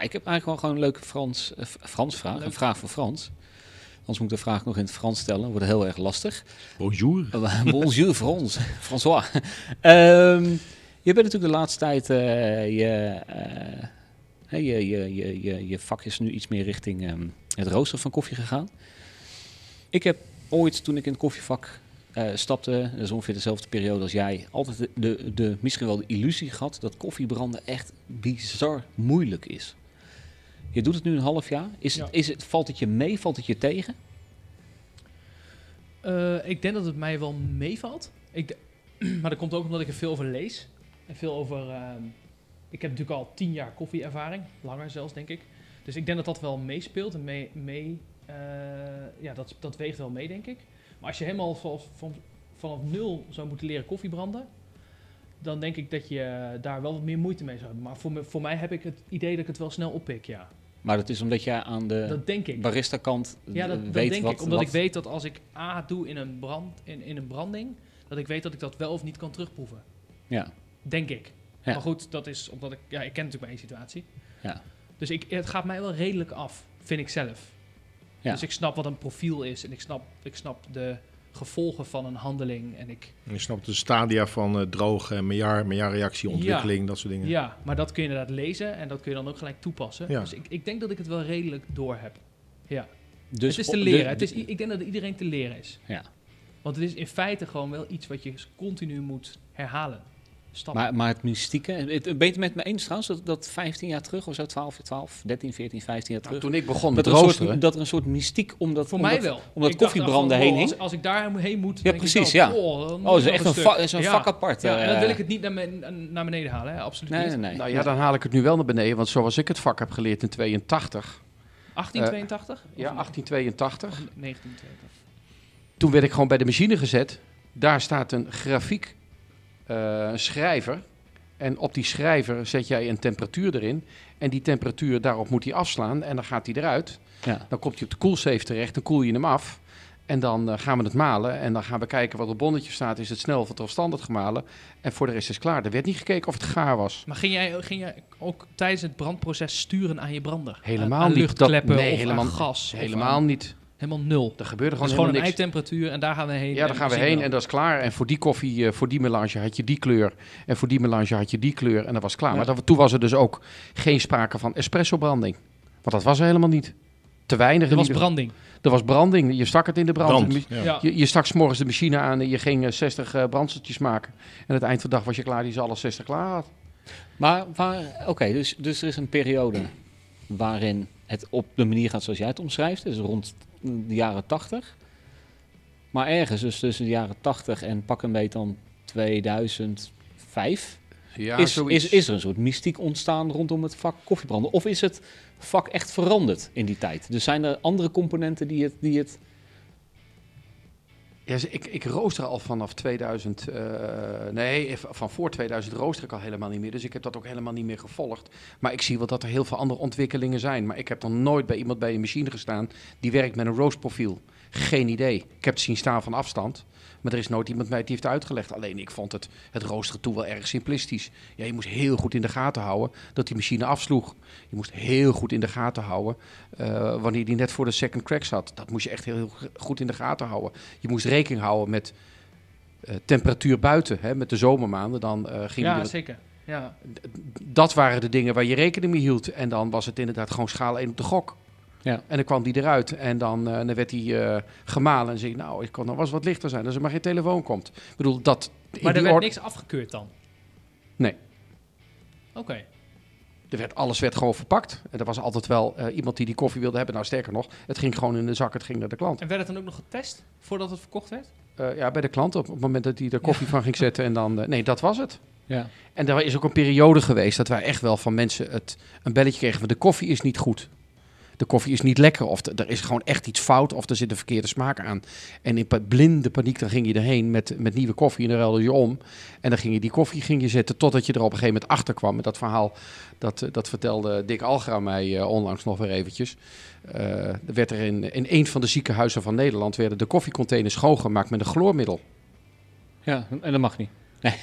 Nou, ik heb eigenlijk wel gewoon een leuke Frans, eh, Frans vraag. Een vraag voor Frans. Anders moet ik de vraag nog in het Frans stellen. Wordt heel erg lastig. Bonjour. Uh, Bonjour Frans. François. Ehm, je bent natuurlijk de laatste tijd eh, je, eh, hè, je, je, je, je, je vak is nu iets meer richting ehm, het roosteren van koffie gegaan. Ik heb ooit, toen ik in het koffievak eh, stapte, dat is ongeveer dezelfde periode als jij, altijd de, de, de, misschien wel de illusie gehad dat koffiebranden echt bizar moeilijk is. Je doet het nu een half jaar. Is het, Ja. is het, valt het je mee? Valt het je tegen? Eh, ik denk dat het mij wel meevalt. Maar dat komt ook omdat ik er veel over lees. En veel over... ehm, ik heb natuurlijk al tien jaar koffieervaring. Langer zelfs, denk ik. Dus ik denk dat dat wel meespeelt. En mee, mee, eh, ja, dat, dat weegt wel mee, denk ik. Maar als je helemaal van, van, vanaf nul zou moeten leren koffiebranden... dan denk ik dat je daar wel wat meer moeite mee zou hebben. Maar voor, me, voor mij heb ik het idee dat ik het wel snel oppik, ja. Maar dat is omdat jij aan de Dat denk ik. barista kant Ja, dat, dat weet denk wat, ik. Omdat wat- ik weet dat als ik A doe in een, brand, in, in een branding, dat ik weet dat ik dat wel of niet kan terugproeven. Ja, Denk ik. Ja. Maar goed, dat is omdat ik... Ja, ik ken natuurlijk mijn situatie. ja. Dus ik, het gaat mij wel redelijk af, vind ik zelf. Ja. Dus ik snap wat een profiel is en ik snap, ik snap de gevolgen van een handeling. En ik, Je snapt de stadia van eh, droog, uh, reactie, ontwikkeling, dat soort dingen. ja, maar dat kun je inderdaad lezen en dat kun je dan ook gelijk toepassen. Ja. Dus ik, ik denk dat ik het wel redelijk door heb. Ja. Dus het is te leren. de- het is, ik denk dat iedereen te leren is. Ja. Want het is in feite gewoon wel iets wat je continu moet herhalen. Maar, maar het mystieke, het, ben je het met me eens trouwens, dat, dat 15 jaar terug of zo, 12, 12, 13, 14, 15 jaar Nou, terug, toen ik begon dat, met er een roosteren, soort, dat er een soort mystiek om dat, Voor om mij dat- wel. omdat Ik dacht koffiebranden heen hing. Als, als ik daar heen moet, Ja, denk ik precies, wel, ja. Oh, Oh, dat is echt een een, vak, is een Ja. vak apart. Ja, en dan wil ik het niet naar, men- naar beneden halen, hè? absoluut Nee, niet. nee, nee. nou ja, dan haal ik het nu wel naar beneden, want zoals ik het vak heb geleerd in 82, 1882? ja, 1882, 1982. toen werd ik gewoon bij de machine gezet. Daar staat een grafiek eh, schrijver. En op die schrijver zet jij een temperatuur erin. En die temperatuur, daarop moet hij afslaan. En dan gaat hij eruit. Ja. Dan komt hij op de koelsafe terecht. Dan koel je hem af. En dan eh, gaan we het malen. En dan gaan we kijken wat op het bonnetje staat. Is het snel of standaard gemalen? En voor de rest is het klaar. Er werd niet gekeken of het gaar was. Maar ging jij, ging jij ook tijdens het brandproces sturen aan je brander? Helemaal aan, aan niet. luchtkleppen Dat- nee, of helemaal- aan gas? of Helemaal aan- niet. Helemaal nul. Er gebeurde gewoon gewoon een niks. eitemperatuur en daar gaan we heen. Ja, daar gaan we heen en dat is klaar. En voor die koffie, eh, voor die melange had je die kleur. En voor die melange had je die kleur. En dat was klaar. Ja. Maar dat, toen was er dus ook geen sprake van espresso-branding. Want dat was er helemaal niet. Te weinig. Er was branding. er was branding. Je stak het in de brand. Brand. Ja. Ja. Je, je stak 's morgens de machine aan en je ging eh, 60 eh, brandseltjes maken. En aan het eind van de dag was je klaar die ze alle 60 klaar had. Maar, waar, oké, dus, dus er is een periode waarin het op de manier gaat zoals jij het omschrijft, dus rond de jaren 80. Maar ergens, dus tussen de jaren 80 en pak een beetje dan 2005, Ja, is, zoiets. is, is er een soort mystiek ontstaan rondom het vak koffiebranden? Of is het vak echt veranderd in die tijd? Dus zijn er andere componenten die het... Die het Ja, ik, ik rooster al vanaf 2000. eh, nee, van voor 2000 rooster ik al helemaal niet meer. Dus ik heb dat ook helemaal niet meer gevolgd. Maar ik zie wel dat er heel veel andere ontwikkelingen zijn. Maar ik heb dan nooit bij iemand bij een machine gestaan die werkt met een roostprofiel. Geen idee. Ik heb het zien staan van afstand. Maar er is nooit iemand mij die heeft uitgelegd. Alleen ik vond het, het roosteren toe wel erg simplistisch. Ja, je moest heel goed in de gaten houden dat die machine afsloeg. Je moest heel goed in de gaten houden eh, wanneer die net voor de second crack zat. Dat moest je echt heel, heel goed in de gaten houden. Je moest rekening houden met eh, temperatuur buiten. Hè, met de zomermaanden. Dan eh ging Ja, zeker. Ja. dat waren de dingen waar je rekening mee hield. En dan was het inderdaad gewoon schaal 1 op de gok. Ja. En dan kwam die eruit en dan, eh, dan werd hij eh, gemalen. En zei nou, ik kon nog eens wat lichter zijn als er maar geen telefoon komt. Ik bedoel, dat... Maar er werd niks afgekeurd dan? Nee. Oké. Er werd, alles werd gewoon verpakt. En er was altijd wel eh, iemand die die koffie wilde hebben. Nou, sterker nog, het ging gewoon in de zak, het ging naar de klant. En werd het dan ook nog getest voordat het verkocht werd? Ja, bij de klant op, op het moment dat hij er koffie van ging zetten. En dan, nee, dat was het. ja. En er is ook een periode geweest dat wij echt wel van mensen het, een belletje kregen van de koffie is niet goed. De koffie is niet lekker of de- er is gewoon echt iets fout of er zit een verkeerde smaak aan. En in blinde paniek dan ging je erheen met, met nieuwe koffie en dan ruilde je om. En dan ging je die koffie ging je zetten totdat je er op een gegeven moment achter kwam. Met dat verhaal, dat, eh, dat vertelde Dick Algra mij eh, onlangs nog weer eventjes. Eh, er werd er in, in een van de ziekenhuizen van Nederland werden de koffiecontainers schoongemaakt met een chloormiddel. Ja, en dat mag niet.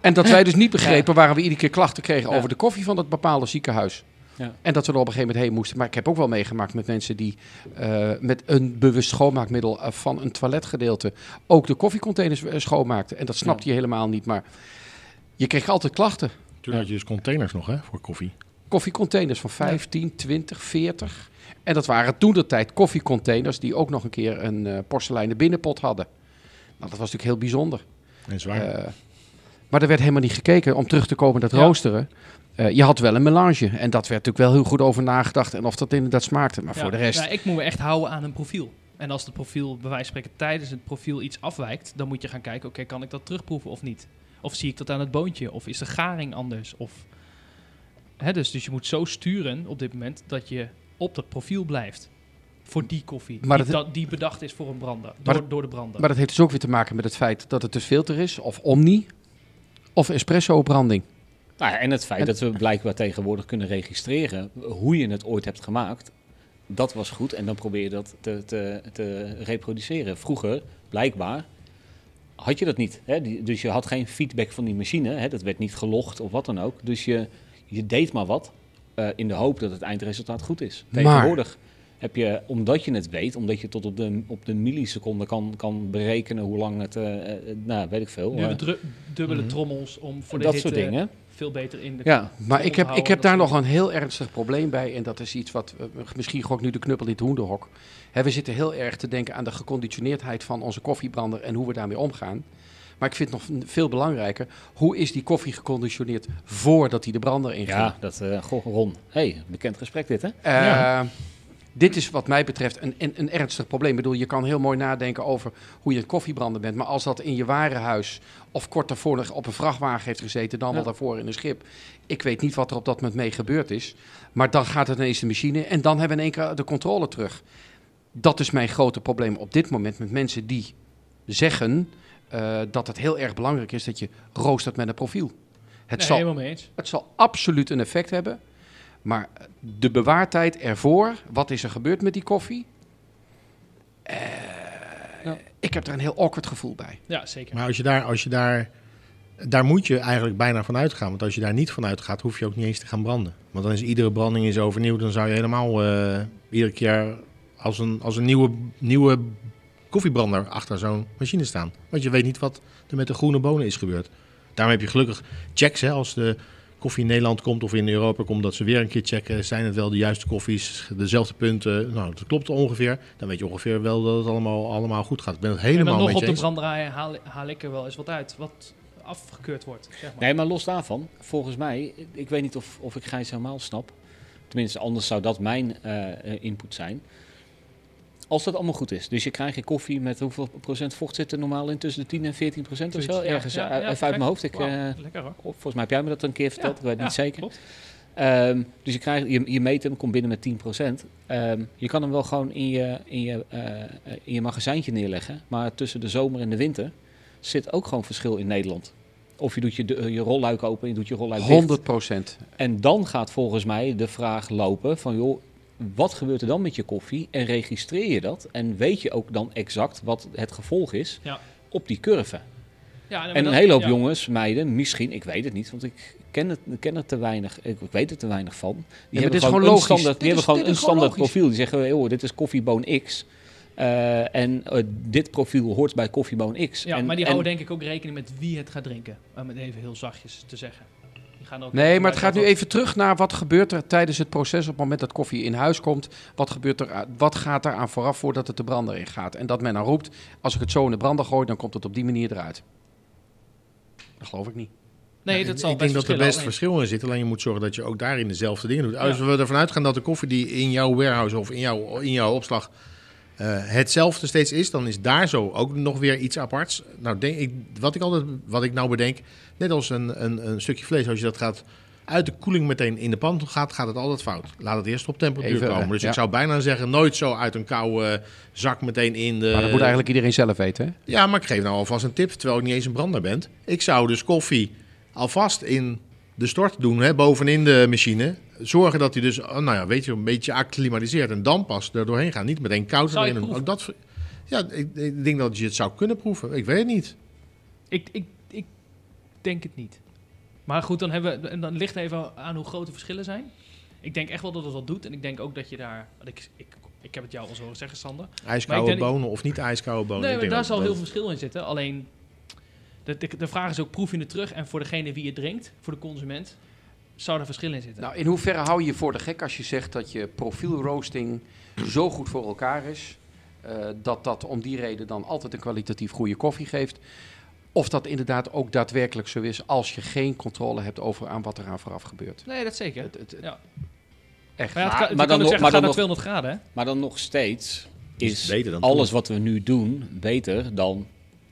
En dat wij dus niet begrepen waarom we iedere keer klachten kregen Ja. over de koffie van dat bepaalde ziekenhuis. Ja. En dat we er op een gegeven moment heen moesten. Maar ik heb ook wel meegemaakt met mensen die eh, met een bewust schoonmaakmiddel eh, van een toiletgedeelte ook de koffiecontainers eh, schoonmaakten. En dat snapte je helemaal niet. Maar je kreeg altijd klachten. Toen had je dus containers nog, hè, voor koffie. Koffiecontainers van 15, 20, 40. En dat waren toen de tijd koffiecontainers die ook nog een keer een eh, porseleinen binnenpot hadden. Nou, dat was natuurlijk heel bijzonder. En zwaar. Maar er werd helemaal niet gekeken om terug te komen dat Ja. roosteren. Eh, je had wel een melange en dat werd natuurlijk wel heel goed over nagedacht en of dat inderdaad smaakte. Maar Ja, voor de rest, ja, ik moet me echt houden aan een profiel. En als het profiel, bij wijze van spreken, tijdens het profiel iets afwijkt, dan moet je gaan kijken, oké, kan ik dat terugproeven of niet? Of zie ik dat aan het boontje? Of is de garing anders? Of... Hè, dus, dus je moet zo sturen op dit moment dat je op dat profiel blijft. Voor die koffie. Maar die, dat- dat, die bedacht is voor een brander. Door, dat- door de brander. maar dat heeft dus ook weer te maken met het feit dat het dus filter is, of omni, of espresso branding. Nou ja, en het feit En- dat we blijkbaar tegenwoordig kunnen registreren hoe je het ooit hebt gemaakt, dat was goed. En dan probeer je dat te, te, te reproduceren. Vroeger, blijkbaar, had je dat niet. Hè? Die- dus je had geen feedback van die machine. Hè? Dat werd niet gelogd of wat dan ook. Dus je, je deed maar wat eh, in de hoop dat het eindresultaat goed is. Maar- Tegenwoordig heb je, omdat je het weet, omdat je tot op de, op de milliseconde kan, kan berekenen hoe lang het, eh, eh, nou weet ik veel. nu dru- dubbele Mhm. trommels om voor de dat hitte soort dingen. Veel beter in de Ja, Maar ik heb, ik heb daar nog een heel ernstig probleem bij. En dat is iets wat, eh, misschien gooi ik nu de knuppel in het hoenderhok. Hè, we zitten heel erg te denken aan de geconditioneerdheid van onze koffiebrander en hoe we daarmee omgaan. Maar ik vind het nog veel belangrijker, hoe is die koffie geconditioneerd voordat hij de brander inging? Ja, dat, eh goh, Ron. hey, bekend gesprek dit, hè? Ja. Dit is wat mij betreft een, een, een ernstig probleem. Ik bedoel, je kan heel mooi nadenken over hoe je een koffiebrander bent. Maar als dat in je warenhuis of kort daarvoor op een vrachtwagen heeft gezeten, dan wel Ja. daarvoor in een schip. Ik weet niet wat er op dat moment mee gebeurd is. Maar dan gaat het ineens de machine en dan hebben we in één keer de controle terug. Dat is mijn grote probleem op dit moment met mensen die zeggen eh, dat het heel erg belangrijk is dat je roostert met een profiel. Het Nee, zal het zal absoluut een effect hebben. Maar de bewaartijd ervoor, wat is er gebeurd met die koffie? Eh, Ja. Ik heb er een heel awkward gevoel bij. Ja, zeker. Maar als je daar, als je daar, daar moet je eigenlijk bijna van uitgaan. Want als je daar niet van uitgaat, hoef je ook niet eens te gaan branden. Want dan is iedere branding is overnieuw. Dan zou je helemaal eh, iedere keer als een, als een nieuwe, nieuwe koffiebrander achter zo'n machine staan. Want je weet niet wat er met de groene bonen is gebeurd. Daarom heb je gelukkig checks hè, als de koffie in Nederland komt of in Europa komt, dat ze weer een keer checken, zijn het wel de juiste koffies, dezelfde punten. Nou, dat klopt ongeveer. Dan weet je ongeveer wel dat het allemaal, allemaal goed gaat. Ik ben het en dan helemaal nog op de branderij haal, haal ik er wel eens wat uit. Wat afgekeurd wordt, zeg maar. Nee, maar los daarvan, volgens mij, ik weet niet of, of ik Gijs helemaal snap. Tenminste, anders zou dat mijn eh, eh, input zijn. Als dat allemaal goed is, dus je krijgt je koffie met hoeveel procent vocht zit er normaal in? Tussen de 10 en 14 procent of zo? Ja, Ergens ja, eh, ja, even uit mijn hoofd. Ik, Wauw, eh, lekker hoor. volgens mij heb jij me dat een keer verteld, ik weet het Ja, niet zeker. klopt. Ehm, dus je, krijgt, je, je meet hem, komt binnen met 10%. Ehm, je kan hem wel gewoon in je, in, je, eh, in je magazijntje neerleggen. Maar tussen de zomer en de winter zit ook gewoon verschil in Nederland. Of je doet je, de- je rolluik open en je doet je rolluik dicht. 100 procent. En dan gaat volgens mij de vraag lopen van... joh, wat gebeurt er dan met je koffie? En registreer je dat? En weet je ook dan exact wat het gevolg is Ja. op die curve? Ja, En een dat- hele hoop ja. jongens, meiden, misschien, ik weet het niet, want ik ken het, ken het te weinig, ik, ik weet er te weinig van. Die dit hebben is gewoon, gewoon een standaard, die hebben gewoon een gewoon standaard profiel. Die zeggen, joh, dit is koffieboon X. Eh, en eh, dit profiel hoort bij koffieboon X. Ja, en, maar die en- houden denk ik ook rekening met wie het gaat drinken. Om het even heel zachtjes te zeggen. Die gaan ook Nee, maar het gaat nu even. even terug naar wat gebeurt er tijdens het proces op het moment dat koffie in huis komt. Wat, gebeurt er, wat gaat er aan vooraf voordat het de brander in gaat? En dat men dan roept, als ik het zo in de brander gooi, dan komt het op die manier eruit. Dat geloof ik niet. Nee, Ja, dat ik, zal ik denk dat er verschillen, best verschil in zit. Alleen je moet zorgen dat je ook daarin dezelfde dingen doet. Als Ja. we ervan uitgaan dat de koffie die in jouw warehouse of in jouw, in jouw opslag hetzelfde steeds is, dan is daar zo ook nog weer iets aparts. Nou, denk ik, wat ik altijd, wat ik nou bedenk, net als een, een, een stukje vlees, als je dat gaat uit de koeling meteen in de pan gaat, gaat het altijd fout. Laat het eerst op temperatuur Even, komen. eh, Dus ja. ik zou bijna zeggen, nooit zo uit een koude zak meteen in de... Maar dat moet eigenlijk iedereen zelf weten, hè? Ja, maar ik geef nou alvast een tip, terwijl ik niet eens een brander ben. Ik zou dus koffie alvast in de stort doen, hè, bovenin de machine. Zorgen dat hij dus, oh, nou ja, weet je, een beetje acclimatiseert. En dan pas er doorheen gaan. Niet meteen koud erin. Ook dat, ja, ik, ik denk dat je het zou kunnen proeven. Ik weet het niet. Ik, ik, ik denk het niet. Maar goed, dan, hebben we, en dan ligt even aan hoe groot de verschillen zijn. Ik denk echt wel dat het wat doet. En ik denk ook dat je daar... Ik, ik, ik heb het jou al zo gezegd, Sander. IJskoude bonen of niet ijskoude bonen. nee, maar daar zal heel veel verschil in zitten. Alleen, de, de, de vraag is ook, proef je het terug? En voor degene wie het drinkt, voor de consument, zou er verschil in zitten? Nou, in hoeverre hou je je voor de gek als je zegt dat je profielroasting zo goed voor elkaar is, eh, dat dat om die reden dan altijd een kwalitatief goede koffie geeft? Of dat inderdaad ook daadwerkelijk zo is als je geen controle hebt over aan wat er aan vooraf gebeurt. nee, dat zeker. Het, het, het- Ja. Echt. Maar ja, Maar- kan, maar maar dan nog- zeggen, maar ga dan naar nog- 200 graden, hè? Maar dan nog steeds Is is beter dan alles toen. wat we nu doen beter dan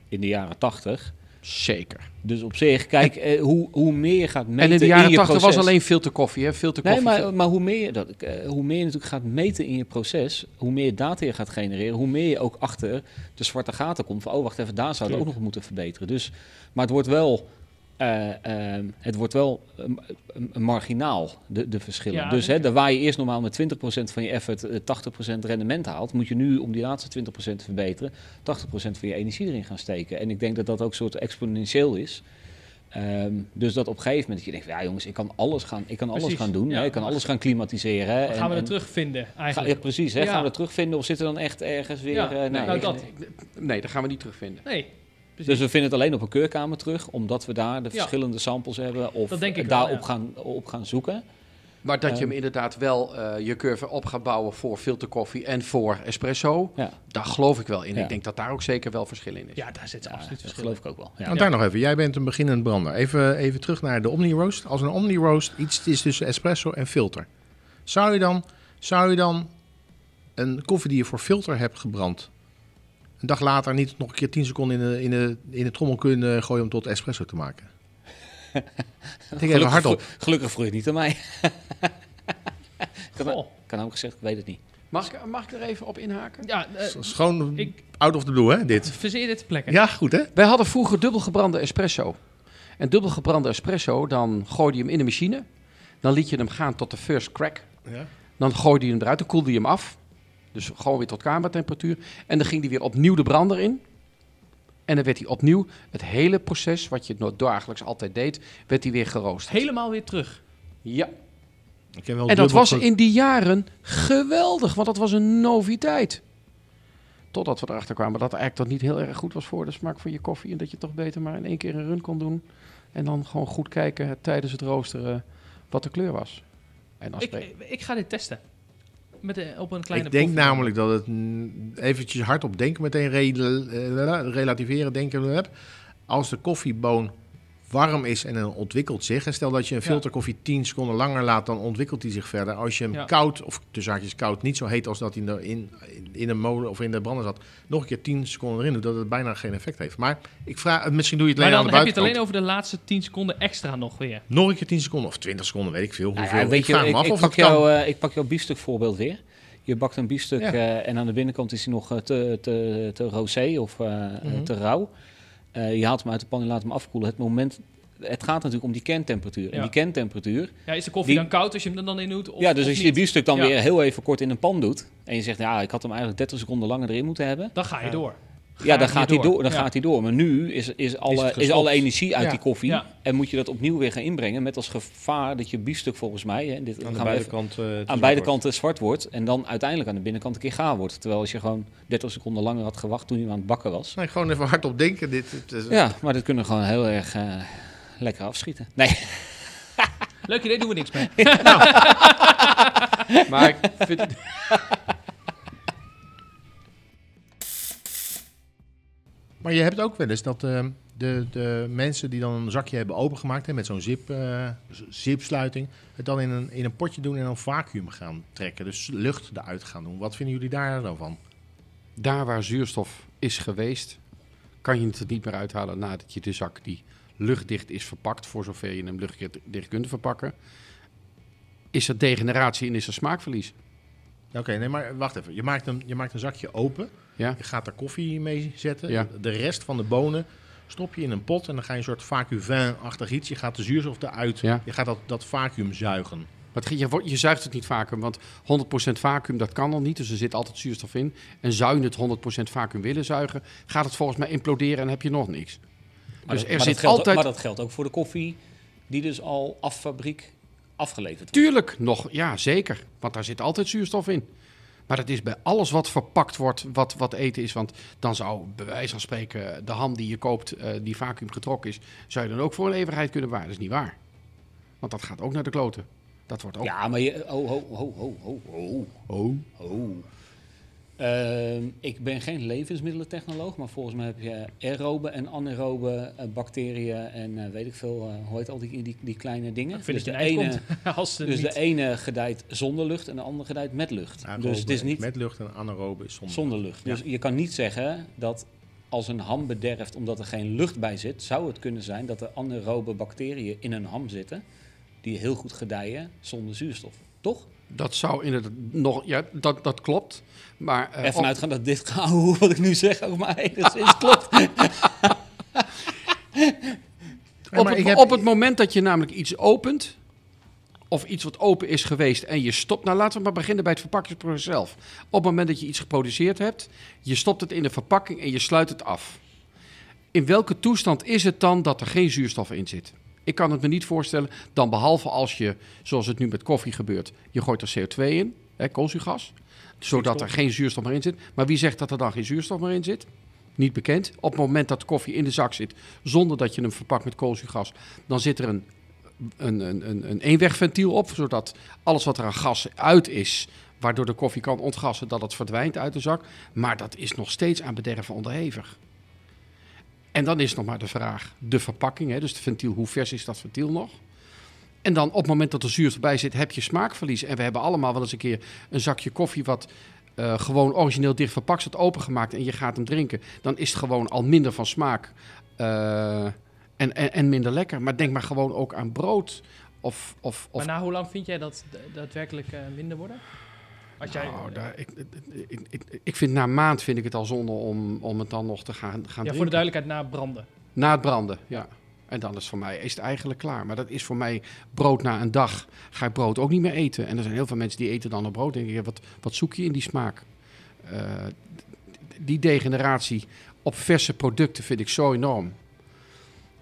in de jaren 80. Zeker. Dus op zich, kijk, eh, hoe, hoe meer je gaat meten En in de jaren 80 was alleen filterkoffie, hè? Filterkoffie. Nee, maar, maar hoe, meer je dat, eh, hoe meer je natuurlijk gaat meten in je proces, hoe meer data je gaat genereren, hoe meer je ook achter de zwarte gaten komt van, oh wacht even, daar zou het ook nog moeten verbeteren. Dus, maar het wordt wel, eh, ehm, het wordt wel um, um, marginaal, de, de verschillen. Ja, dus hè, daar waar je eerst normaal met 20% van je effort eh, 80% rendement haalt, moet je nu om die laatste 20% te verbeteren, 80% van je energie erin gaan steken. En ik denk dat dat ook een soort exponentieel is. Ehm, dus dat op een gegeven moment dat je denkt, ja jongens, ik kan alles gaan, ik kan alles gaan doen. ja. hè, ik kan alles gaan klimatiseren. hè, Dan en- gaan we het terugvinden, Ga, eigenlijk. ja, precies, hè? Ja. gaan we het terugvinden of zitten we dan echt ergens weer... Ja, eh, nee. nou, Ik- dat. Nee, dat gaan we niet terugvinden. Nee, precies. Dus we vinden het alleen op een keurkamer terug, omdat we daar de Ja. verschillende samples hebben of wel, daarop ja. gaan, op gaan zoeken. Maar dat je Ehm. hem inderdaad wel eh, je curve op gaat bouwen voor filterkoffie en voor espresso, Ja, daar geloof ik wel in. Ja. Ik denk dat daar ook zeker wel verschil in is. ja, daar zit ja absoluut dat verschil geloof ik ook wel. Ja. Want daar nog even. Jij bent een beginnend brander. Even, even terug naar de Omni Roast. Als een Omni Roast iets is tussen espresso en filter. Zou je dan, zou je dan een koffie die je voor filter hebt gebrand... een dag later niet nog een keer 10 seconden in de, in de, in de trommel kunnen gooien om tot espresso te maken? Denk even hardop. gelukkig vroeg je het niet aan mij. ik kan, Goh. kan ook gezegd, ik weet het niet. Mag, ik, mag ik er even op inhaken? Ja, eh, gewoon ik out of the blue, hè, dit. verzeer dit ter plekke. Ja, goed, hè? Wij hadden vroeger dubbelgebrande espresso. En dubbelgebrande espresso, dan gooide je hem in de machine. Dan liet je hem gaan tot de first crack. Ja. Dan gooide je hem eruit, dan koelde je hem af. Dus gewoon weer tot kamertemperatuur. En dan ging hij weer opnieuw de brander in. En dan werd hij opnieuw, het hele proces, wat je dagelijks altijd deed, werd hij weer geroosterd. Helemaal weer terug. Ja. Ik ken wel En dat was in die jaren geweldig, want dat was een noviteit. Totdat we erachter kwamen dat het eigenlijk toch niet heel erg goed was voor de smaak van je koffie. En dat je toch beter maar in één keer een run kon doen. En dan gewoon goed kijken tijdens het roosteren wat de kleur was. En dan Ik, ik ga dit testen. Met, op een kleine Ik denk namelijk dat het eventjes hardop denken, meteen eh, relativeren denken. eh, Als de koffieboon warm is en dan ontwikkelt zich. En stel dat je een filterkoffie 10 seconden langer laat, dan ontwikkelt hij zich verder. Als je hem Ja. koud, of tussen haakjes koud, niet zo heet als dat hij in de, in, in de molen of in de brander zat, nog een keer 10 seconden erin doet, dat het bijna geen effect heeft. Maar ik vraag, misschien doe je het Maar alleen dan aan de heb je het buitenkant. alleen over de laatste 10 seconden extra nog weer. Nog een keer 10 seconden of 20 seconden, weet ik veel. Nou Hoeveel. ja, weet ik je, vraag ik, me af ik of pak dat kan. jou, eh, ik pak jouw biefstuk voorbeeld weer. Je bakt een biefstuk Ja. eh, en aan de binnenkant is hij nog eh, te, te, te rosé of eh, eh, Mhm. te rauw. Eh, je haalt hem uit de pan en laat hem afkoelen. Het moment, het gaat natuurlijk om die kerntemperatuur. En Ja. die kerntemperatuur, Ja, is de koffie Die- dan koud als je hem er dan in doet? Of, ja, dus of als je niet? die biefstuk dan Ja. weer heel even kort in een pan doet en je zegt, ja, ik had hem eigenlijk 30 seconden langer erin moeten hebben. Dan ga je Ja. door. Ja, dan gaat hij door. Dan Ja. gaat hij door. Maar nu is, is, alle, is, alle energie uit Ja. die koffie. Ja. En moet je dat opnieuw weer gaan inbrengen met als gevaar dat je biefstuk volgens mij, hè, dit Aan gaan beide eh, te aan zwart beide wordt. kanten zwart wordt en dan uiteindelijk aan de binnenkant een keer gaar wordt. Terwijl als je gewoon 30 seconden langer had gewacht toen hij aan het bakken was. Nee, gewoon even hardop denken. Dit, het is- Ja, maar dat kunnen we gewoon heel erg eh, lekker afschieten. Nee, Leuk idee, doen we niks mee. Maar ik vind Maar je hebt ook wel eens dat eh, de, de mensen die dan een zakje hebben opengemaakt hè, met zo'n zip, z- zipsluiting, het dan in een, in een potje doen en een vacuüm gaan trekken. Dus lucht eruit gaan doen. Wat vinden jullie daar dan van? Daar waar zuurstof is geweest, kan je het niet meer uithalen nadat je de zak die luchtdicht is verpakt, voor zover je hem luchtdicht kunt verpakken, is er degeneratie en is er smaakverlies. Oké, nee, maar wacht even. Je maakt, een, je maakt een zakje open. Ja? Je gaat er koffie mee zetten. Ja. De rest van de bonen stop je in een pot en dan ga je een soort vacuüm-achtig iets. Je gaat de zuurstof eruit. Ja. Je gaat dat, dat vacuüm zuigen. Maar het- je, wordt- je zuigt het niet vacuüm, want 100% vacuüm dat kan al niet. Dus er zit altijd zuurstof in. En zou je het 100% vacuüm willen zuigen, gaat het volgens mij imploderen en heb je nog niks. Maar Dus dat- er maar zit dat geldt, altijd- Maar dat geldt ook voor de koffie, die dus al af fabriek afgeleverd wordt. Tuurlijk nog, ja zeker. Want daar zit altijd zuurstof in. Maar dat is bij alles wat verpakt wordt, wat, wat eten is. Want dan zou bij wijze van spreken de ham die je koopt, eh, die vacuüm getrokken is, zou je dan ook voor een eeuwigheid kunnen bewaren. Dat is niet waar. Want dat gaat ook naar de kloten. Dat wordt ook... Ja, maar je... Oh, ho, ho, ho, ho, ho. Oh. Oh. Ehm, ik ben geen levensmiddelentechnoloog, maar volgens mij heb je aerobe en anaerobe eh, bacteriën en eh, weet ik veel, eh, hoe heet al die, die, die kleine dingen. Dus dat de ene, dus niet... de ene gedijt zonder lucht en de andere gedijt met lucht. Aerobe dus het is niet Met lucht en anaerobe is zonder. zonder lucht. Ja. Dus je kan niet zeggen dat als een ham bederft omdat er geen lucht bij zit, zou het kunnen zijn dat er anaerobe bacteriën in een ham zitten die heel goed gedijen zonder zuurstof. Toch? Dat zou inderdaad nog... Ja, dat, dat klopt. Maar eh, Ervan op- uitgaan dat dit gehouden wat ik nu zeg ook maar enigszins klopt. Ja, op, maar het, heb- op het moment dat je namelijk iets opent, of iets wat open is geweest en je stopt... Nou, laten we maar beginnen bij het verpakkingsproces zelf. Op het moment dat je iets geproduceerd hebt, je stopt het in de verpakking en je sluit het af. In welke toestand is het dan dat er geen zuurstof in zit? Ik kan het me niet voorstellen, dan behalve als je, zoals het nu met koffie gebeurt, je gooit er CO2 in, hè, koolzuurgas, zodat er geen zuurstof meer in zit. Maar wie zegt dat er dan geen zuurstof meer in zit? Niet bekend. Op het moment dat koffie in de zak zit, zonder dat je hem verpakt met koolzuurgas, dan zit er een, een, een, een, een eenwegventiel op, zodat alles wat er aan gas uit is, waardoor de koffie kan ontgassen, dat het verdwijnt uit de zak. Maar dat is nog steeds aan bederven onderhevig. En dan is nog maar de vraag, de verpakking, hè, dus het ventiel, hoe vers is dat ventiel nog? En dan op het moment dat er zuurstof bij zit, heb je smaakverlies. En we hebben allemaal wel eens een keer een zakje koffie wat eh, gewoon origineel dicht verpakt staat, opengemaakt en je gaat hem drinken. Dan is het gewoon al minder van smaak eh, en, en, minder lekker. Maar denk maar gewoon ook aan brood of... of, of Maar na hoe lang vind jij dat daadwerkelijk eh, minder worden? Als jij, Nou, daar, ik, ik, ik, ik vind na een maand vind ik het al zonde om, om het dan nog te gaan, gaan ja, drinken. voor de duidelijkheid, na branden. Na het branden, ja. En dan is voor mij is het eigenlijk klaar. Maar dat is voor mij brood na een dag. Ga ik brood ook niet meer eten. En er zijn heel veel mensen die eten dan nog brood. Denk ik, wat, wat zoek je in die smaak? Eh, die degeneratie op verse producten vind ik zo enorm.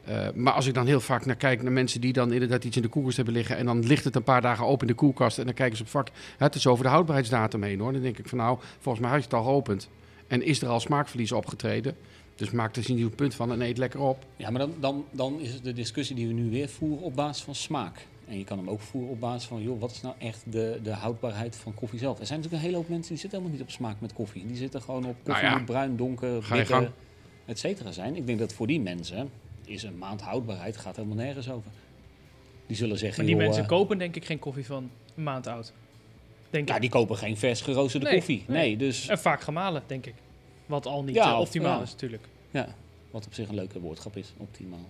Eh, maar als ik dan heel vaak naar kijk naar mensen die dan inderdaad iets in de koelkast hebben liggen. En dan ligt het een paar dagen open in de koelkast. En dan kijken ze op vak. Het is over de houdbaarheidsdatum heen hoor. Dan denk ik van nou, volgens mij had je het al geopend. En is er al smaakverlies opgetreden. Dus maak er eens een nieuw punt van en eet lekker op. Ja, maar dan, dan, dan is het de discussie die we nu weer voeren op basis van smaak. En je kan hem ook voeren op basis van, joh, wat is nou echt de, de houdbaarheid van koffie zelf? Er zijn natuurlijk een hele hoop mensen die zitten helemaal niet op smaak met koffie. Die zitten gewoon op koffie, Nou ja. moet bruin, donker, bitter, et cetera zijn. Ik denk dat voor die mensen is een maand houdbaarheid gaat helemaal nergens over. Die zullen zeggen, Maar die joh, mensen eh, kopen denk ik geen koffie van een maand oud. Denk ja, ik. die kopen geen vers geroosterde Nee, koffie. Nee, nee. dus En vaak gemalen, denk ik. Wat al niet Ja, eh, optimaal is natuurlijk. ja, wat op zich een leuke woordgrap is, optimaal.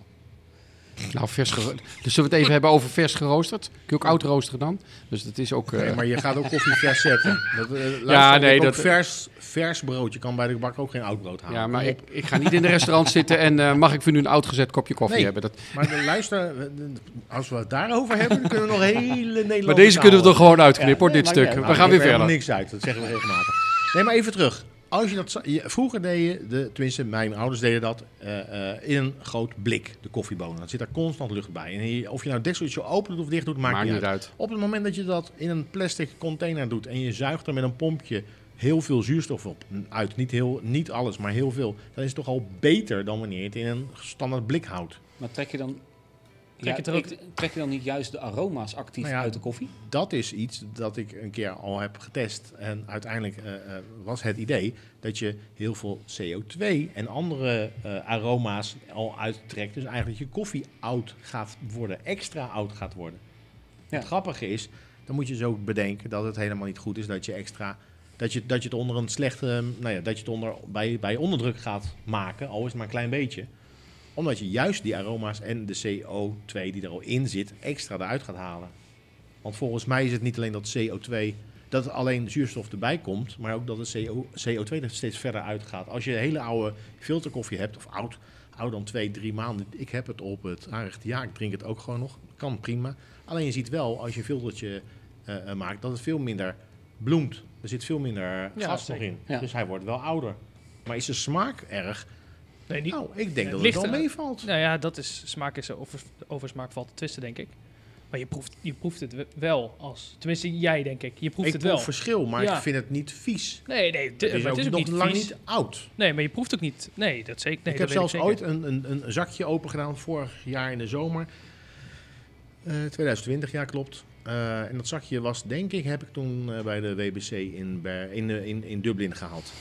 Nou, vers gero- Dus zullen we het even hebben over vers geroosterd? Kun je ook oud roosteren dan? Dus dat is ook... eh, Nee, maar je gaat ook koffie vers zetten. Dat, eh, Ja, nee, dat- vers, vers brood. Je kan bij de bak ook geen oud brood halen. ja, maar ik, ik ga niet in een restaurant zitten en eh, mag ik voor nu een oud gezet kopje koffie Nee. hebben? Dat, Maar de, luister, eh, als we het daarover hebben, dan kunnen we nog hele Nederlandse maar deze kunnen we er gewoon uitknippen, hoor, dit nee, stuk. we gaan weer verder. niks uit, dat zeggen we regelmatig. Nee, maar even terug. Als je dat, je, vroeger deden, de, tenminste mijn ouders deden dat, eh, eh, in een groot blik, de koffiebonen. Dan zit daar constant lucht bij. En je- of je nou dekseltje open doet of dicht doet, maakt, Maakt niet niet uit. uit. Op het moment dat je dat in een plastic container doet en je zuigt er met een pompje heel veel zuurstof op, uit, niet, heel, niet alles, maar heel veel, dan is het toch al beter dan wanneer je het in een standaard blik houdt. Maar trek je dan... Trek ja, je ook- ik- trek je dan niet juist de aroma's actief Nou ja, uit de koffie? dat is iets dat ik een keer al heb getest. En uiteindelijk eh, eh, was het idee dat je heel veel CO2 en andere eh, aroma's al uittrekt. Dus eigenlijk je koffie oud gaat worden, extra oud gaat worden. Ja. Het grappige is, dan moet je zo bedenken dat het helemaal niet goed is dat je extra. Dat je, dat je het onder een slechte. Nou ja, dat je het onder, bij, bij onderdruk gaat maken, al is het maar een klein beetje. Omdat je juist die aroma's en de CO2 die er al in zit, extra eruit gaat halen. Want volgens mij is het niet alleen dat CO2, dat alleen zuurstof erbij komt, maar ook dat de CO, CO2 er steeds verder uitgaat. Als je een hele oude filterkoffie hebt, of oud, ouder dan twee, drie maanden. Ik heb het op het aanrecht. Ja, ik drink het ook gewoon nog. Kan prima. Alleen je ziet wel, als je een filtertje eh, eh, maakt, dat het veel minder bloemt. Er zit veel minder Ja, gas nog zeker. in. Ja. Dus hij wordt wel ouder. Maar is de smaak erg? Nee, niet, Nou, ik denk dat het wel meevalt. Nou ja, dat is smaak is over, over smaak valt te twisten, denk ik. Maar je proeft, je proeft het we- wel als. Tenminste, jij denk ik. Je proeft ik het wel. verschil, maar Ja. ik vind het niet vies. Nee, nee, Het is, maar het ook is ook nog lang vies. niet oud. Nee, maar je proeft ook niet. Nee, dat zeker. Nee, ik heb zelfs ooit een, een, een zakje open gedaan vorig jaar in de zomer. Eh 2020, ja klopt. Eh, en dat zakje was, denk ik, heb ik toen eh, bij de WBC in, in, in, in Dublin gehaald.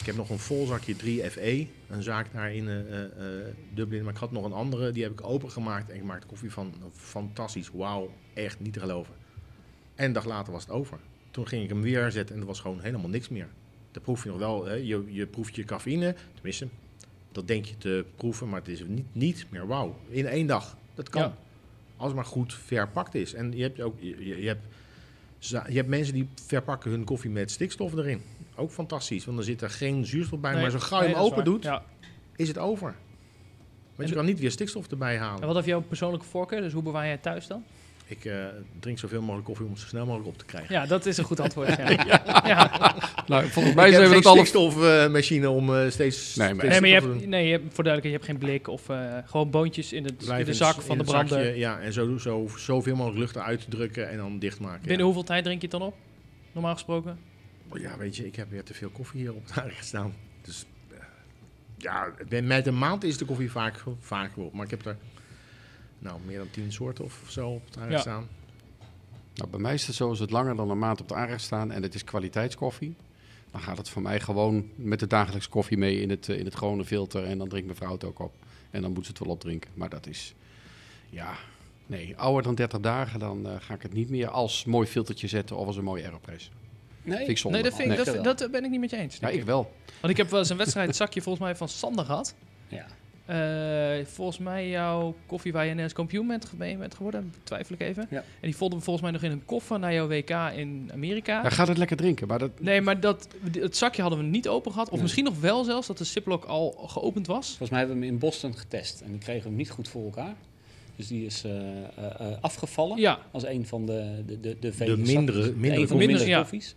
Ik heb nog een vol zakje 3FE, een zaak daar in eh, eh, Dublin. Maar ik had nog een andere, die heb ik opengemaakt. En ik maakte koffie van. Fantastisch, wauw, echt niet te geloven. En een dag later was het over. Toen ging ik hem weer zetten en er was gewoon helemaal niks meer. Dan proef je nog wel, hè, je, je proeft je cafeïne, tenminste, dat denk je te proeven, maar het is niet, niet meer wauw. In één dag, dat kan. Ja. Als het maar goed verpakt is. En je hebt ook, je, hebt, je hebt mensen die verpakken hun koffie met stikstof erin. Ook fantastisch, want er zit er geen zuurstof bij. Nee, maar zo gauw je nee, hem open doet, Ja. is het over. Want je kan niet weer stikstof erbij halen. En wat heeft jouw persoonlijke voorkeur? Dus hoe bewaar jij het thuis dan? Ik eh, drink zoveel mogelijk koffie om het zo snel mogelijk op te krijgen. Ja, dat is een goed antwoord. Ja. ja. Nou, volgens ik mij zijn we het alle... stikstofmachine om eh, steeds... Nee, maar- steeds Nee, maar je hebt, nee, je hebt, voor duidelijkheid, je hebt geen blik of eh, gewoon boontjes in, het, in de zak van in de brander. zakje, ja, en zo, zo, zoveel mogelijk lucht eruit drukken en dan dichtmaken. Binnen ja. hoeveel tijd drink je het dan op? Normaal gesproken? Ja, weet je, ik heb weer te veel koffie hier op het staan. Dus eh, ja, met een maand is de koffie vaak, vaak op. Maar ik heb er nou, meer dan tien soorten of zo op het aanrecht Ja. staan. Nou, bij mij is het zo, als het langer dan een maand op de aanrecht staan en het is kwaliteitskoffie, dan gaat het voor mij gewoon met de dagelijks koffie mee in het, eh, in het gewone filter en dan drinkt mijn vrouw het ook op. En dan moet ze het wel opdrinken. Maar dat is, ja, nee, ouder dan 30 dagen, dan eh, ga ik het niet meer als mooi filtertje zetten of als een mooie aeropress. Nee, Vind ik zonde. Nee, dat, vind ik, Nee. dat, ben ik niet met je eens. Ja, ik wel. Want ik heb wel eens een wedstrijd, zakje volgens mij van Sander gehad. Ja. Eh, volgens mij jouw koffie waar je Nederlands kampioen bent, mee bent geworden, twijfel ik even. Ja. En die vonden we volgens mij nog in een koffer naar jouw WK in Amerika. Ja, gaat het lekker drinken, maar dat... Nee, maar dat, het zakje hadden we niet open gehad. Of Nee. misschien nog wel zelfs, dat de Ziploc al geopend was. Volgens mij hebben we hem in Boston getest en die kregen hem niet goed voor elkaar. Dus die is eh, eh, eh, afgevallen Ja, als een van de, de, de, de, De mindere, mindere de koffies.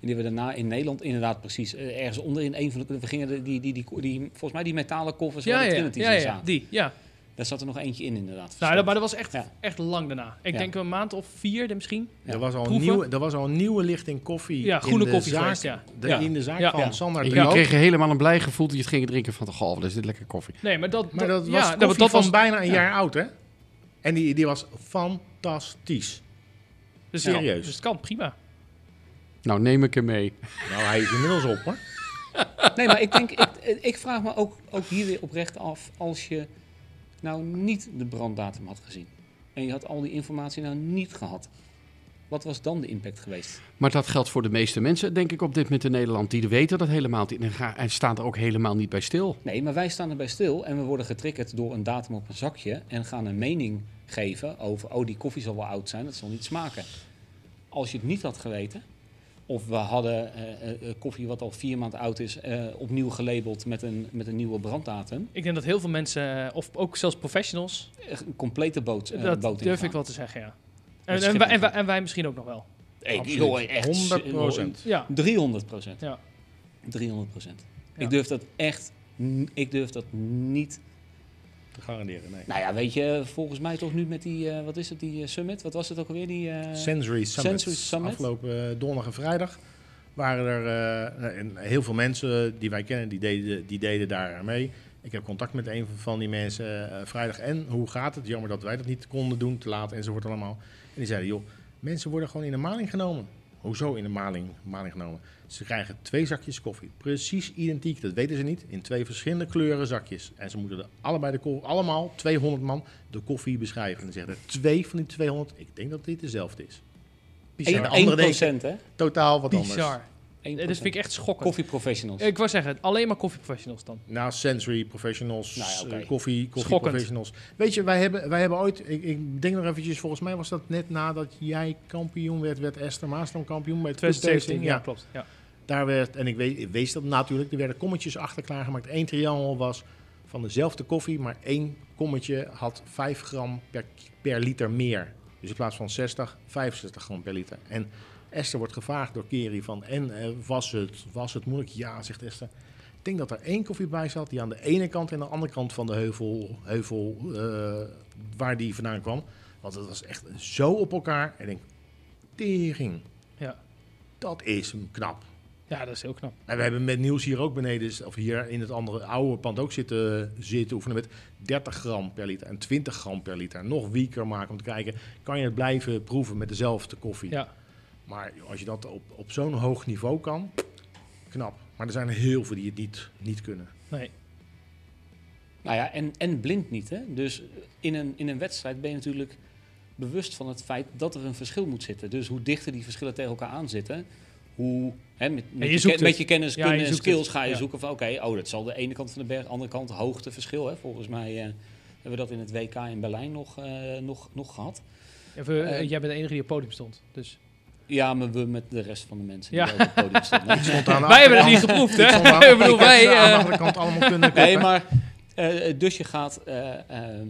Die we daarna in Nederland inderdaad precies eh, ergens onder in een van de... We gingen de, die, die, die, die, volgens mij die metalen koffers ja, waar de ja, Trinities ja, in ja, zaten. die, ja. Daar zat er nog eentje in inderdaad. Nou, dat, maar dat was echt, Ja. echt lang daarna. Ik Ja. denk een maand of vier misschien. Ja. Er, was al een nieuwe, er was al een nieuwe lichting koffie Ja, in groene de koffie zaak, geweest, ja. de- Ja. in de zaak Ja. van Ja. Sander Groot. kregen helemaal een blij gevoel dat je het ging drinken van, goh, wat is dit lekker koffie. Nee, maar dat, Maar dat was ja, koffie dat, dat van was bijna een jaar oud, hè? En die, die was fantastisch. dus, serieus. Dus het kan prima. Nou, neem ik hem mee. Nou, hij is inmiddels op, hoor. Nee, maar ik denk, ik, ik vraag me ook, ook hier weer oprecht af, als je nou niet de branddatum had gezien en je had al die informatie nou niet gehad, wat was dan de impact geweest? Maar dat geldt voor de meeste mensen, denk ik, op dit moment in Nederland. Die weten dat helemaal niet en, gaan, en staan er ook helemaal niet bij stil. Nee, maar wij staan erbij stil en we worden getriggerd door een datum op een zakje en gaan een mening geven over, oh die koffie zal wel oud zijn, dat zal niet smaken. Als je het niet had geweten, of we hadden eh, eh, eh, koffie wat al vier maanden oud is, eh, opnieuw gelabeld met een, met een nieuwe branddatum, Ik denk dat heel veel mensen, of ook zelfs professionals, een complete boot, eh, dat boot durf ingaan. ik wel te zeggen, ja. En, en, wij, en, wij, en wij misschien ook nog wel. Ik, joh, echt 100 procent. Ja, 300 procent. ja. 300 procent. Ja. Ik durf dat echt, ik durf dat niet. Te garanderen, nee. Nou ja, weet je, volgens mij toch nu met die, eh, wat is het, die eh, summit? Wat was het ook alweer? Die, eh, Sensory Summit. Sensory Summit. Afgelopen donderdag en vrijdag waren er eh, en heel veel mensen die wij kennen, die deden, die deden daar mee. Ik heb contact met een van die mensen vrijdag. En hoe gaat het? Jammer dat wij dat niet konden doen, te laat enzovoort allemaal. En die zeiden, joh, mensen worden gewoon in de maling genomen. Hoezo in de maling, maling genomen? Ze krijgen twee zakjes koffie. Precies identiek, dat weten ze niet. In twee verschillende kleuren zakjes. En ze moeten er allebei de koffie, allemaal 200 man, de koffie beschrijven. En dan zeggen er twee van die 200, ik denk dat dit dezelfde is. En de 1, andere denken, procent, hè? totaal wat anders. Bizar. 1%. Eh, Dat vind ik echt schokkend. Koffieprofessionals. Ik wou zeggen, alleen maar koffieprofessionals dan. Nou, Sensory Professionals, Nou ja, oké. eh, koffie, koffie Schokkend. Professionals. Weet je, wij hebben, wij hebben ooit, ik, ik denk nog eventjes, volgens mij was dat net nadat jij kampioen werd, werd Esther Maastam kampioen bij het 2017, Clubtasting. ja, klopt. Ja. Daar werd, en ik weet, wees dat natuurlijk, er werden kommetjes achter klaargemaakt. Eén triangel was van dezelfde koffie, maar één kommetje had 5 gram per, per liter meer. Dus in plaats van 60, 65 gram per liter. En Esther wordt gevraagd door Kerry van, en eh, was, het, was het moeilijk? Ja, zegt Esther. Ik denk dat er één koffie bij zat die aan de ene kant en aan de andere kant van de heuvel, heuvel eh, waar die vandaan kwam. Want het was echt zo op elkaar. En ik denk, tering, Ja. dat is hem knap. Ja, dat is heel knap. En we hebben met Niels hier ook beneden, of hier in het andere oude pand ook zitten, zitten oefenen met 30 gram per liter en 20 gram per liter. Nog weaker maken om te kijken, kan je het blijven proeven met dezelfde koffie? Ja. Maar als je dat op, op zo'n hoog niveau kan, knap. Maar er zijn er heel veel die het niet, niet kunnen. Nee. Nou ja, en, en blind niet. Hè? Dus in een, in een wedstrijd ben je natuurlijk bewust van het feit dat er een verschil moet zitten. Dus hoe dichter die verschillen tegen elkaar aan zitten, hoe hè, met, met, je je, zoekt ken- met het. je kennis, Ja, kunnen je en skills het. ga je Ja. zoeken van oké, oh, dat zal de ene kant van de berg, andere kant hoogteverschil. Hè? Volgens mij eh, hebben we dat in het WK in Berlijn nog, eh, nog, nog gehad. Even, Eh, jij bent de enige die op het podium stond. Dus. Ja, maar we met de rest van de mensen Ja. die op het podium stonden. Wij hebben het niet geproefd, hè? Ik bedoel, wij, aan de eh, achterkant allemaal kunnen Nee, maar eh, dus je gaat, eh, ehm,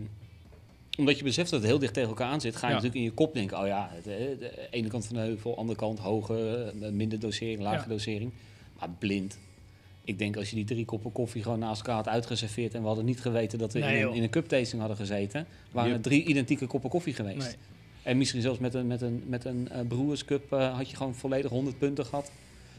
omdat je beseft dat het heel dicht tegen elkaar aan zit, ga je Ja. natuurlijk in je kop denken: oh ja, het, eh, de ene kant van de heuvel, andere kant hoger, eh, minder dosering, lage Ja. dosering. Maar blind. Ik denk als je die drie koppen koffie gewoon naast elkaar had uitgeserveerd en we hadden niet geweten dat we Nee, in, een, in een cuptasting hadden gezeten, waren er drie identieke koppen koffie geweest. Nee. En misschien zelfs met een, met een, met een eh, Brewers Cup eh, had je gewoon volledig 100 punten gehad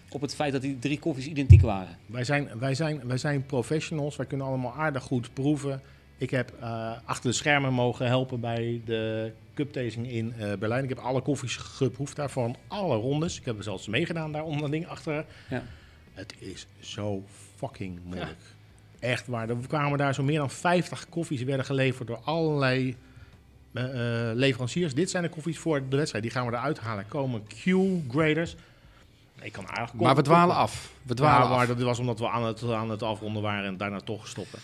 op het feit dat die drie koffies identiek waren. Wij zijn, wij, zijn, wij zijn professionals, wij kunnen allemaal aardig goed proeven. Ik heb eh, achter de schermen mogen helpen bij de cuptasting in eh, Berlijn. Ik heb alle koffies geproefd daar van alle rondes. Ik heb er zelfs meegedaan daar dat ding achter. Ja. Het is zo fucking moeilijk. Echt waar. Er kwamen daar zo meer dan 50 koffies werden geleverd door allerlei eh, leveranciers. Dit zijn de koffies voor de wedstrijd. Die gaan we eruit halen. Komen Q-graders. Ik kan aardig Maar we dwalen af. We dwalen ja, maar af. dat was omdat we aan het, aan het afronden waren en daarna toch stoppen.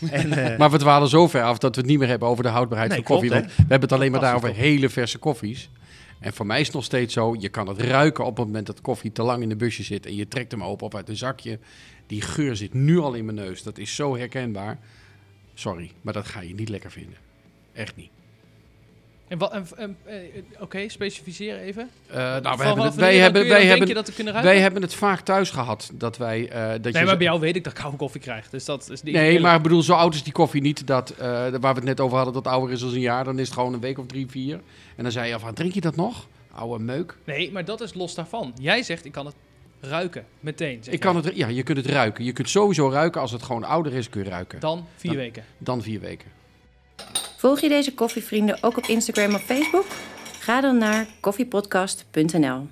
en, eh, Maar we dwalen zo ver af dat we het niet meer hebben over de houdbaarheid Nee, van koffie. klopt, want we hebben het alleen maar Fantastisch daarover hele verse koffies. En voor mij is het nog steeds zo, je kan het ruiken op het moment dat koffie te lang in de busje zit. En je trekt hem open of uit een zakje. Die geur zit nu al in mijn neus. Dat is zo herkenbaar. Sorry, maar dat ga je niet lekker vinden. Echt niet. En wat, en, en, eh, Oké, specificeer even. Eh, nou, wij hebben het, wij hebben, wij hebben, denk je dat we kunnen ruiken? wij hebben het vaak thuis gehad. Dat wij, eh, dat nee, je maar bij jou weet ik dat ik koude koffie krijg. Dus dat is niet Nee, eerlijk. maar ik bedoel, zo oud is die koffie niet. Dat, waar we het net over hadden, dat ouder is dan een jaar. Dan is het gewoon een week of drie, vier. En dan zei je van, drink je dat nog? Oude meuk. Nee, maar dat is los daarvan. Jij zegt, ik kan het ruiken. Meteen. zeg Ik jij. kan het, ja, je kunt het ruiken. Je kunt sowieso ruiken als het gewoon ouder is, kun je ruiken. Dan vier Dan- weken. Dan vier weken. Volg je deze koffievrienden ook op Instagram of Facebook? Ga dan naar koffiepodcast.nl.